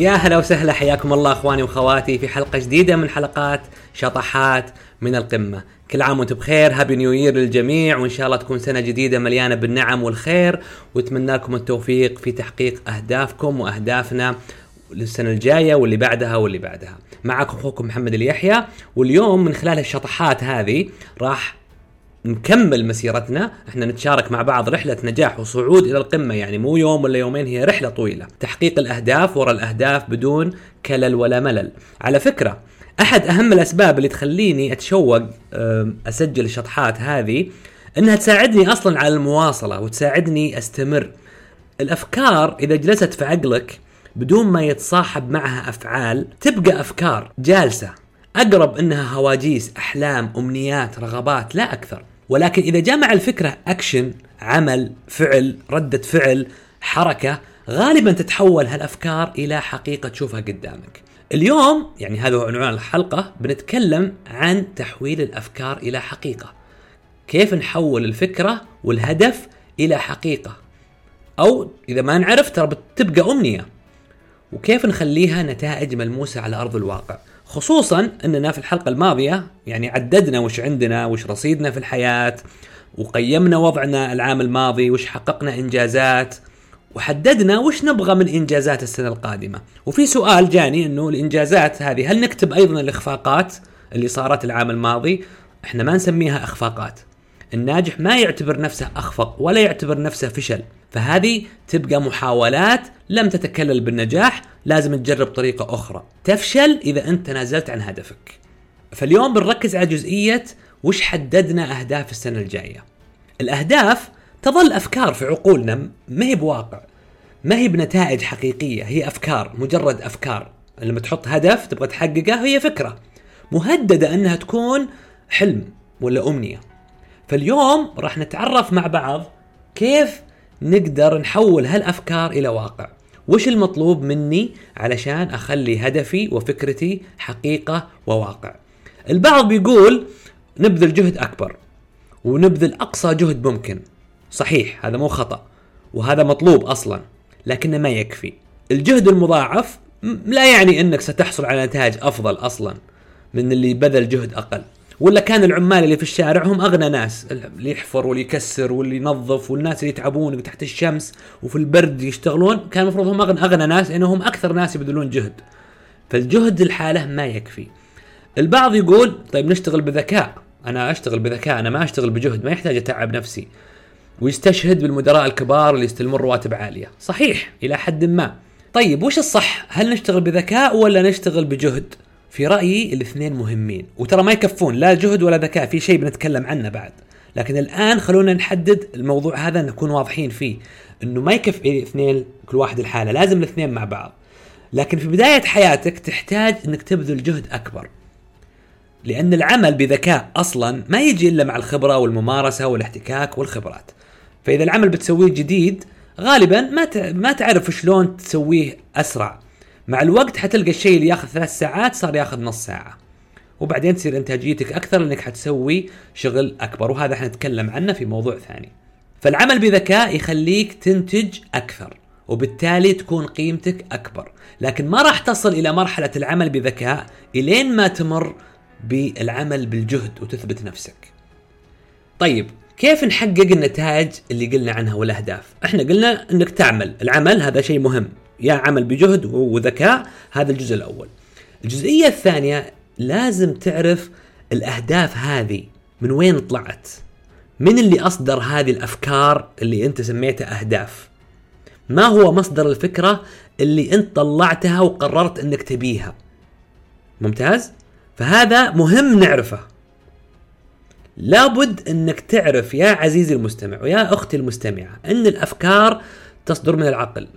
يا هلا وسهلا حياكم الله أخواني وأخواتي في حلقة جديدة من حلقات شطحات من القمة. كل عام وأنتم بخير هابي نيو يير للجميع وإن شاء الله تكون سنة جديدة مليانة بالنعم والخير واتمنى لكم التوفيق في تحقيق أهدافكم وأهدافنا للسنة الجاية واللي بعدها واللي بعدها. معكم أخوكم محمد اليحيى واليوم من خلال الشطحات هذه راح نكمل مسيرتنا إحنا نتشارك مع بعض رحلة نجاح وصعود إلى القمة يعني مو يوم ولا يومين هي رحلة طويلة. تحقيق الأهداف ورا الأهداف بدون كلل ولا ملل. على فكرة أحد أهم الأسباب اللي تخليني أتشوق أم، أسجل الشطحات هذه إنها تساعدني أصلا على المواصلة وتساعدني أستمر. الأفكار إذا جلست في عقلك بدون ما يتصاحب معها أفعال تبقى أفكار جالسة. أقرب إنها هواجيس أحلام أمنيات رغبات لا أكثر. ولكن إذا جاء مع الفكرة أكشن عمل فعل ردة فعل حركة غالبا تتحول هالأفكار إلى حقيقة تشوفها قدامك. اليوم يعني هذا هو عنوان الحلقة بنتكلم عن تحويل الأفكار إلى حقيقة. كيف نحول الفكرة والهدف إلى حقيقة؟ أو إذا ما نعرف ترى بتبقى أمنية. وكيف نخليها نتائج ملموسة على أرض الواقع؟ خصوصا إننا في الحلقة الماضية يعني عددنا وش عندنا وش رصيدنا في الحياة وقيمنا وضعنا العام الماضي وش حققنا إنجازات وحددنا وش نبغى من إنجازات السنة القادمة. وفي سؤال جاني إنه الإنجازات هذه هل نكتب أيضا الإخفاقات اللي صارت العام الماضي؟ إحنا ما نسميها إخفاقات. الناجح ما يعتبر نفسه أخفق ولا يعتبر نفسه فشل فهذه تبقى محاولات لم تتكلل بالنجاح لازم تجرب طريقة أخرى. تفشل إذا أنت تنازلت عن هدفك. فاليوم بنركز على جزئية وش حددنا أهداف السنة الجاية. الأهداف تظل أفكار في عقولنا ما هي بواقع ما هي بنتائج حقيقية هي أفكار مجرد أفكار. لما تحط هدف تبغى تحققه هي فكرة مهددة أنها تكون حلم ولا أمنية. فاليوم راح نتعرف مع بعض كيف نقدر نحول هالأفكار إلى واقع. وش المطلوب مني علشان أخلي هدفي وفكرتي حقيقة وواقع؟ البعض بيقول نبذل جهد أكبر ونبذل أقصى جهد ممكن. صحيح هذا مو خطأ وهذا مطلوب أصلا لكنه ما يكفي. الجهد المضاعف لا يعني إنك ستحصل على نتائج أفضل أصلا من اللي بذل جهد أقل. ولا كان العمال اللي في الشارع هم أغنى ناس؟ اللي يحفر واللي يكسر واللي ينظف والناس اللي يتعبون تحت الشمس وفي البرد يشتغلون كان المفروض هم اغنى أغنى ناس لأنهم أكثر ناس يبذلون جهد. فالجهد الحاله ما يكفي. البعض يقول طيب نشتغل بذكاء. أنا أشتغل بذكاء أنا ما أشتغل بجهد ما يحتاج أتعب نفسي. ويستشهد بالمدراء الكبار اللي يستلمون رواتب عالية. صحيح إلى حد ما. طيب وش الصح؟ هل نشتغل بذكاء ولا نشتغل بجهد؟ في رأيي الاثنين مهمين. وترى ما يكفون لا جهد ولا ذكاء في شيء بنتكلم عنه بعد. لكن الآن خلونا نحدد الموضوع هذا نكون واضحين فيه. إنه ما يكفي الاثنين كل واحد الحاله لازم الاثنين مع بعض. لكن في بداية حياتك تحتاج إنك تبذل جهد أكبر. لأن العمل بذكاء أصلا ما يجي إلا مع الخبرة والممارسة والاحتكاك والخبرات. فإذا العمل بتسويه جديد غالبا ما ما تعرف شلون تسويه أسرع. مع الوقت حتلقى الشيء اللي ياخذ ثلاث ساعات صار ياخذ نص ساعة. وبعدين تصير إنتاجيتك أكثر لأنك حتسوي شغل أكبر وهذا حنتكلم عنه في موضوع ثاني. فالعمل بذكاء يخليك تنتج أكثر وبالتالي تكون قيمتك أكبر. لكن ما راح تصل إلى مرحلة العمل بذكاء إلين ما تمر بالعمل بالجهد وتثبت نفسك. طيب كيف نحقق النتائج اللي قلنا عنها والأهداف؟ إحنا قلنا إنك تعمل، العمل هذا شيء مهم، يا عمل بجهد وذكاء هذا الجزء الأول. الجزئية الثانية لازم تعرف الأهداف هذه من وين طلعت؟ من اللي أصدر هذه الأفكار اللي أنت سميتها أهداف؟ ما هو مصدر الفكرة اللي أنت طلعتها وقررت أنك تبيها؟ ممتاز؟ فهذا مهم نعرفه. لابد أنك تعرف يا عزيزي المستمع ويا أختي المستمعة أن الأفكار تصدر من العقل.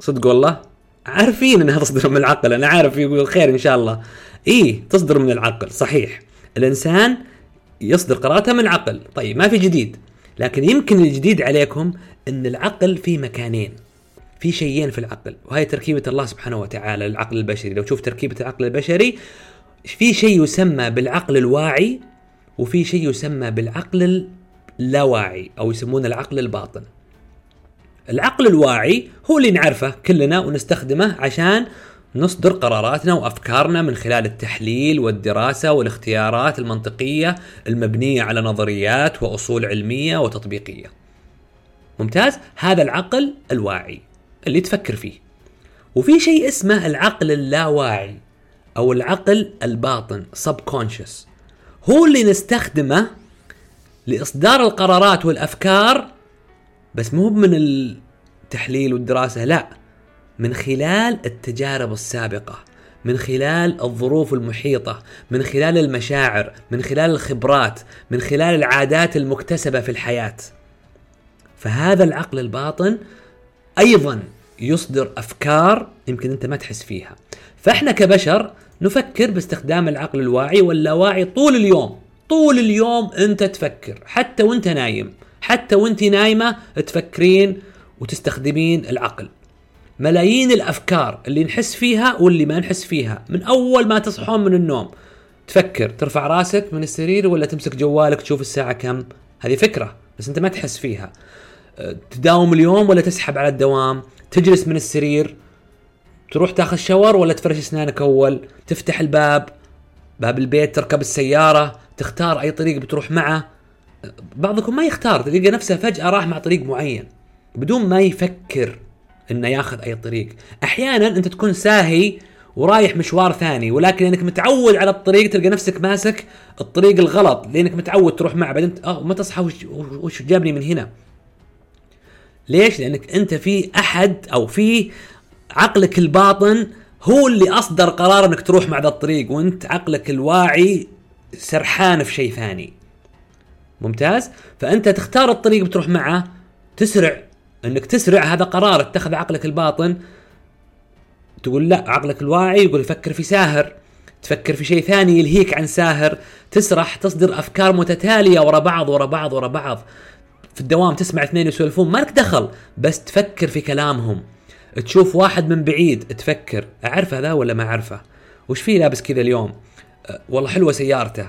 صدق والله؟ عارفين إنها تصدر من العقل، أنا عارف يقول خير إن شاء الله. إيه تصدر من العقل، صحيح. الإنسان يصدر قراراته من العقل، طيب ما في جديد. لكن يمكن الجديد عليكم إن العقل في مكانين. في شيئين في العقل وهي تركيبة الله سبحانه وتعالى للعقل البشري لو تشوف تركيبة العقل البشري في شيء يسمى بالعقل الواعي وفي شيء يسمى بالعقل اللاواعي أو يسمونه العقل الباطن العقل الواعي هو اللي نعرفه كلنا ونستخدمه عشان نصدر قراراتنا وأفكارنا من خلال التحليل والدراسة والاختيارات المنطقية المبنية على نظريات وأصول علمية وتطبيقية. ممتاز؟ هذا العقل الواعي اللي تفكر فيه. وفي شيء اسمه العقل اللاواعي أو العقل الباطن subconscious هو اللي نستخدمه لإصدار القرارات والأفكار بس مو من التحليل والدراسة لا. من خلال التجارب السابقة من خلال الظروف المحيطة من خلال المشاعر من خلال الخبرات من خلال العادات المكتسبة في الحياة. فهذا العقل الباطن أيضا يصدر أفكار يمكن أنت ما تحس فيها. فإحنا كبشر نفكر باستخدام العقل الواعي واللاواعي طول اليوم. طول اليوم أنت تفكر حتى وأنت نايم. حتى وانت نايمة تفكرين وتستخدمين العقل. ملايين الأفكار اللي نحس فيها واللي ما نحس فيها من أول ما تصحون من النوم تفكر ترفع راسك من السرير ولا تمسك جوالك تشوف الساعة كم؟ هذه فكرة بس أنت ما تحس فيها. تداوم اليوم ولا تسحب على الدوام تجلس من السرير تروح تاخذ شاور ولا تفرش أسنانك أول تفتح الباب باب البيت تركب السيارة تختار أي طريق بتروح معه. بعضكم ما يختار تلقى نفسه فجأة راح مع طريق معين بدون ما يفكر إنه ياخذ أي طريق. أحيانا أنت تكون ساهي ورايح مشوار ثاني ولكن لأنك متعود على الطريق تلقى نفسك ماسك الطريق الغلط لأنك متعود تروح معه بعدين أه ما تصحى وش, وش جابني من هنا؟ ليش؟ لأنك أنت في أحد أو في عقلك الباطن هو اللي أصدر قرار إنك تروح مع ذا الطريق وأنت عقلك الواعي سرحان في شيء ثاني. ممتاز؟ فأنت تختار الطريق بتروح معه تسرع إنك تسرع هذا قرار اتخذ عقلك الباطن. تقول لا عقلك الواعي يقول يفكر في ساهر تفكر في شيء ثاني يلهيك عن ساهر. تسرح تصدر أفكار متتالية ورا بعض ورا بعض ورا بعض. في الدوام تسمع اثنين يسولفون ما لك دخل بس تفكر في كلامهم. تشوف واحد من بعيد تفكر اعرف هذا ولا ما أعرفه؟ وش فيه لابس كذا اليوم؟ أه والله حلوة سيارته.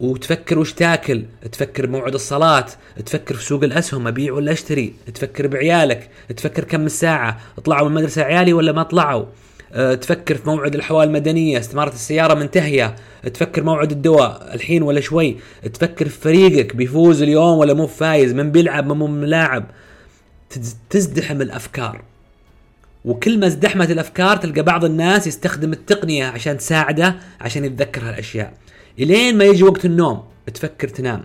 وتفكر وش تاكل تفكر بموعد الصلاة تفكر في سوق الأسهم أبيع ولا أشتري تفكر بعيالك تفكر كم الساعة طلعوا من المدرسة عيالي ولا ما طلعوا؟ أه تفكر في موعد الحوال المدنية استمارة السيارة منتهية تفكر موعد الدواء الحين ولا شوي تفكر في فريقك بيفوز اليوم ولا مو فايز من بيلعب من مو ملاعب. تزدحم الأفكار. وكل ما ازدحمت الأفكار تلقى بعض الناس يستخدم التقنية عشان تساعده عشان يتذكر هالأشياء. إلين ما يجي وقت النوم تفكر تنام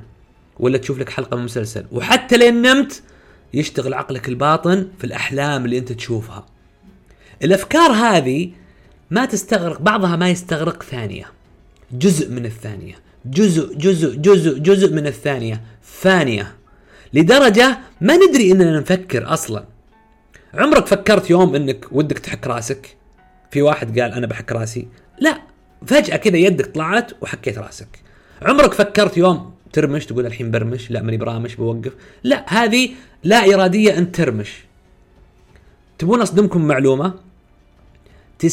ولا تشوف لك حلقة من مسلسل. وحتى لين نمت يشتغل عقلك الباطن في الأحلام اللي أنت تشوفها. الأفكار هذه ما تستغرق بعضها ما يستغرق ثانية. جزء من الثانية. جزء جزء جزء جزء من الثانية. ثانية. لدرجة ما ندري إننا نفكر أصلا. عمرك فكرت يوم إنك ودك تحك راسك؟ في واحد قال أنا بحك راسي. لا. فجأة كذا يدك طلعت وحكيت رأسك. عمرك فكرت يوم ترمش تقول الحين برمش لا ماني برامش بوقف. لا هذه لا إرادية انت ترمش. تبون أصدمكم معلومة؟ 90%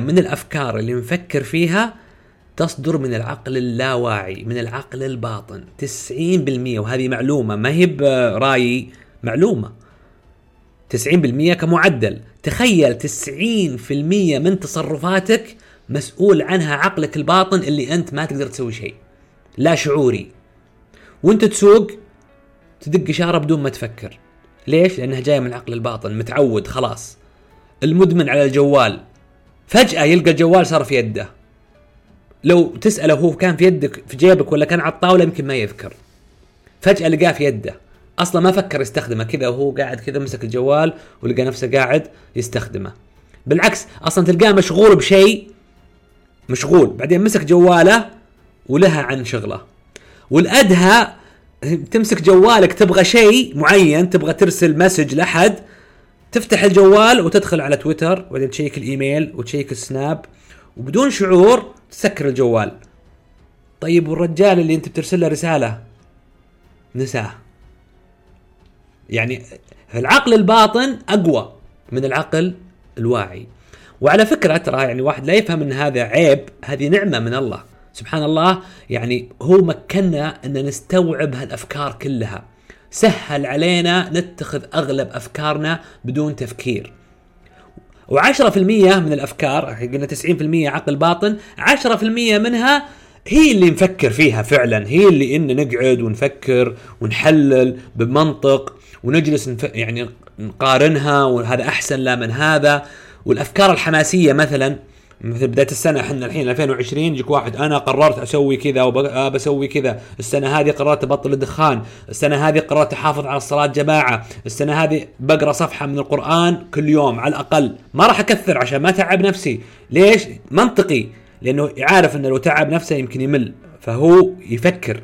من الأفكار اللي نفكر فيها تصدر من العقل اللاواعي من العقل الباطن. 90% وهذه معلومة ما هي برأيي معلومة. 90% كمعدل. تخيل 90% من تصرفاتك مسؤول عنها عقلك الباطن اللي أنت ما تقدر تسوي شيء. لا شعوري. وأنت تسوق تدق إشارة بدون ما تفكر. ليش؟ لأنها جاية من العقل الباطن متعود خلاص. المدمن على الجوال. فجأة يلقى الجوال صار في يده. لو تساله هو كان في يدك في جيبك ولا كان على الطاولة يمكن ما يذكر. فجأة لقاه في يده. أصلا ما فكر يستخدمه. كذا وهو قاعد كذا مسك الجوال ولقى نفسه قاعد يستخدمه. بالعكس أصلا تلقاه مشغول بشيء مشغول بعدين مسك جواله ولها عن شغله. والأدهى تمسك جوالك تبغى شيء معين تبغى ترسل message لأحد تفتح الجوال وتدخل على تويتر وبعدين تشيك الإيميل وتشيك السناب وبدون شعور تسكر الجوال. طيب والرجال اللي أنت بترسل له رسالة؟ نساه. يعني العقل الباطن أقوى من العقل الواعي. وعلى فكرة ترى يعني واحد لا يفهم إن هذا عيب هذه نعمة من الله. سبحان الله يعني هو مكنا أن نستوعب هالأفكار كلها. سهل علينا نتخذ أغلب أفكارنا بدون تفكير. و10% من الأفكار قلنا 90% عقل باطن 10% منها هي اللي نفكر فيها فعلا هي اللي إن نقعد ونفكر ونحلل بمنطق ونجلس نف... يعني نقارنها وهذا أحسن لا من هذا. والأفكار الحماسية مثلا مثل بداية السنة إحنا الحين 2020 يجيك واحد أنا قررت أسوي كذا وبسوي كذا، السنة هذه قررت أبطل الدخان، السنة هذه قررت أحافظ على الصلاة جماعة، السنة هذه بقرأ صفحة من القرآن كل يوم على الأقل، ما راح أكثر عشان ما تعب نفسي، ليش؟ منطقي، لأنه عارف إنه لو تعب نفسه يمكن يمل، فهو يفكر.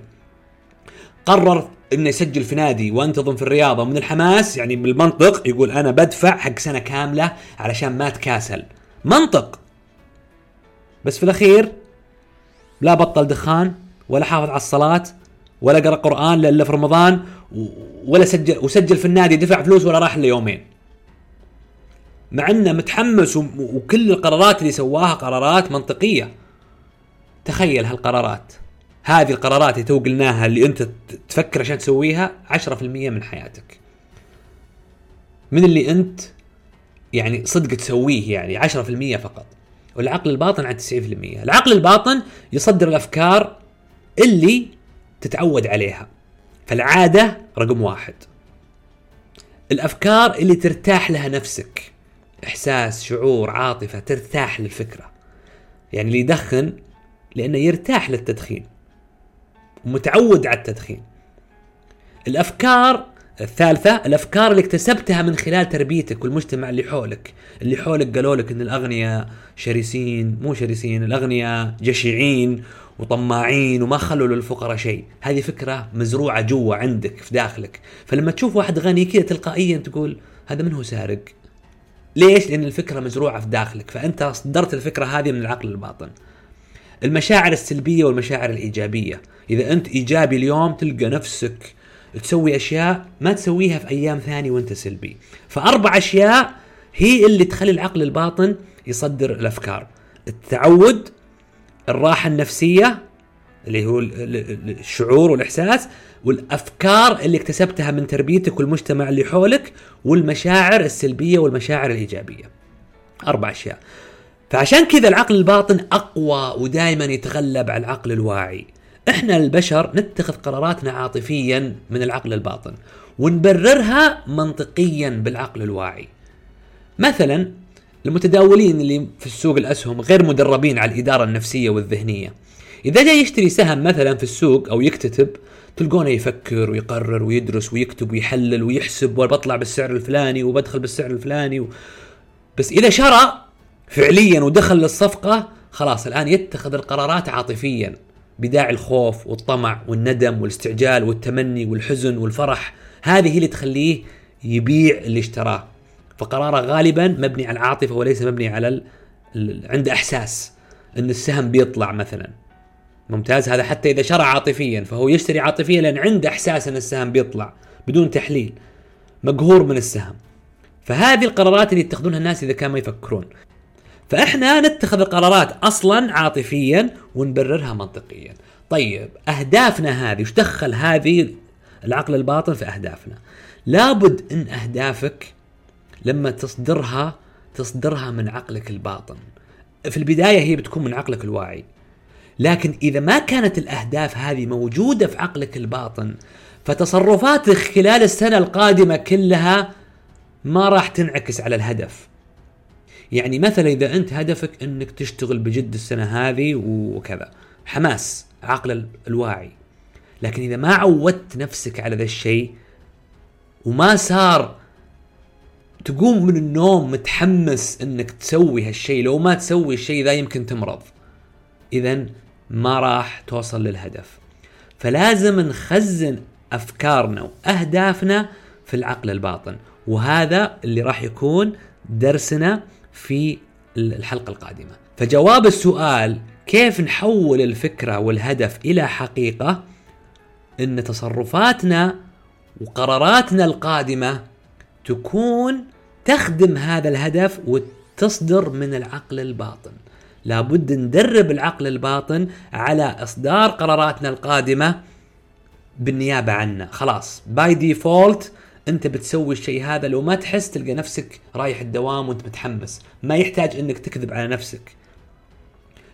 قرر إنه يسجل في نادي وانتظم في الرياضة. ومن الحماس يعني بالمنطق يقول أنا بدفع حق سنة كاملة علشان ما اتكاسل. منطق. بس في الأخير لا بطل دخان ولا حافظ على الصلاة ولا قرأ قرآن إلا في رمضان ولا سجل وسجل في النادي دفع فلوس ولا راح الا يومين مع إنه متحمس وكل القرارات اللي سواها قرارات منطقية. تخيل هالقرارات. هذه القرارات اللي تو قلناها اللي انت تفكر عشان تسويها 10% من حياتك. من اللي انت يعني صدق تسويه يعني 10% فقط. والعقل الباطن عن 90% العقل الباطن يصدر الأفكار اللي تتعود عليها. فالعادة رقم واحد. الأفكار اللي ترتاح لها نفسك. إحساس شعور عاطفة ترتاح للفكرة. يعني اللي يدخن لأنه يرتاح للتدخين. ومتعود على التدخين. الأفكار الثالثة الأفكار اللي اكتسبتها من خلال تربيتك والمجتمع اللي حولك. اللي حولك قالوا لك أن الأغنياء شرسين مو شرسين الأغنياء جشعين وطماعين وما خلوا للفقراء شيء. هذه فكرة مزروعة جوا عندك في داخلك. فلما تشوف واحد غني كذا تلقائيا تقول هذا من هو سارق؟ ليش؟ لأن الفكرة مزروعة في داخلك. فأنت صدرت الفكرة هذه من العقل الباطن. المشاعر السلبية والمشاعر الإيجابية. إذا أنت إيجابي اليوم تلقى نفسك تسوي أشياء ما تسويها في أيام ثانية وأنت سلبي. فأربع أشياء هي اللي تخلي العقل الباطن يصدر الأفكار. التعود الراحة النفسية اللي هو الشعور والإحساس والأفكار اللي اكتسبتها من تربيتك والمجتمع اللي حولك والمشاعر السلبية والمشاعر الإيجابية. أربع أشياء. فعشان كذا العقل الباطن أقوى ودائما يتغلب على العقل الواعي. إحنا البشر نتخذ قراراتنا عاطفيا من العقل الباطن ونبررها منطقيا بالعقل الواعي. مثلا المتداولين اللي في السوق الأسهم غير مدربين على الإدارة النفسية والذهنية. إذا جاي يشتري سهم مثلا في السوق أو يكتتب تلقونه يفكر ويقرر ويدرس ويكتب ويحلل ويحسب وبطلع بالسعر الفلاني وبدخل بالسعر الفلاني و... بس إذا شرى فعليا ودخل للصفقة خلاص الآن يتخذ القرارات عاطفيا بداعي الخوف والطمع والندم والاستعجال والتمني والحزن والفرح. هذه اللي تخليه يبيع اللي اشتراه. فقراره غالبا مبني على العاطفة وليس مبني على ال... ال... عنده إحساس إن السهم بيطلع مثلا. ممتاز؟ هذا حتى إذا شرى عاطفيا فهو يشتري عاطفيا لأن عنده إحساس إن السهم بيطلع بدون تحليل مقهور من السهم. فهذه القرارات اللي يتخذونها الناس إذا كانوا ما يفكرون. فإحنا نتخذ القرارات أصلا عاطفيا ونبررها منطقيا. طيب أهدافنا هذه وش دخل هذه العقل الباطن في أهدافنا؟ لابد إن أهدافك لما تصدرها تصدرها من عقلك الباطن. في البداية هي بتكون من عقلك الواعي. لكن إذا ما كانت الأهداف هذه موجودة في عقلك الباطن فتصرفاتك خلال السنة القادمة كلها ما راح تنعكس على الهدف. يعني مثلا إذا أنت هدفك أنك تشتغل بجد السنة هذه وكذا. حماس عقل الواعي. لكن إذا ما عودت نفسك على ذا الشيء وما صار تقوم من النوم متحمس أنك تسوي هالشيء لو ما تسوي الشيء ذا يمكن تمرض. اذا ما راح توصل للهدف. فلازم نخزن أفكارنا وأهدافنا في العقل الباطن. وهذا اللي راح يكون درسنا في الحلقة القادمة. فجواب السؤال كيف نحول الفكرة والهدف إلى حقيقة؟ إن تصرفاتنا وقراراتنا القادمة تكون تخدم هذا الهدف وتصدر من العقل الباطن. لابد ندرب العقل الباطن على إصدار قراراتنا القادمة بالنيابة عنا. خلاص by default انت بتسوي الشيء هذا لو ما تحس تلقى نفسك رايح الدوام وانت متحمس. ما يحتاج انك تكذب على نفسك.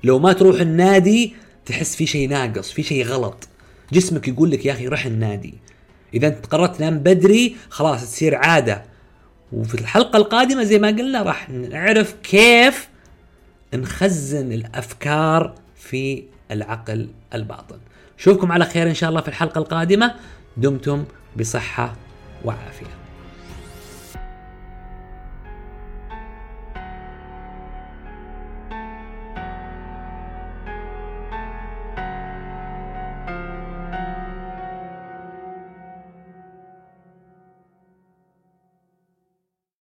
لو ما تروح النادي تحس في شيء ناقص في شيء غلط. جسمك يقول لك يا أخي روح النادي. إذا أنت قررت تنام بدري خلاص تصير عادة. وفي الحلقة القادمة زي ما قلنا راح نعرف كيف نخزن الأفكار في العقل الباطن. أشوفكم على خير إن شاء الله في الحلقة القادمة. دمتم بصحة وعافية.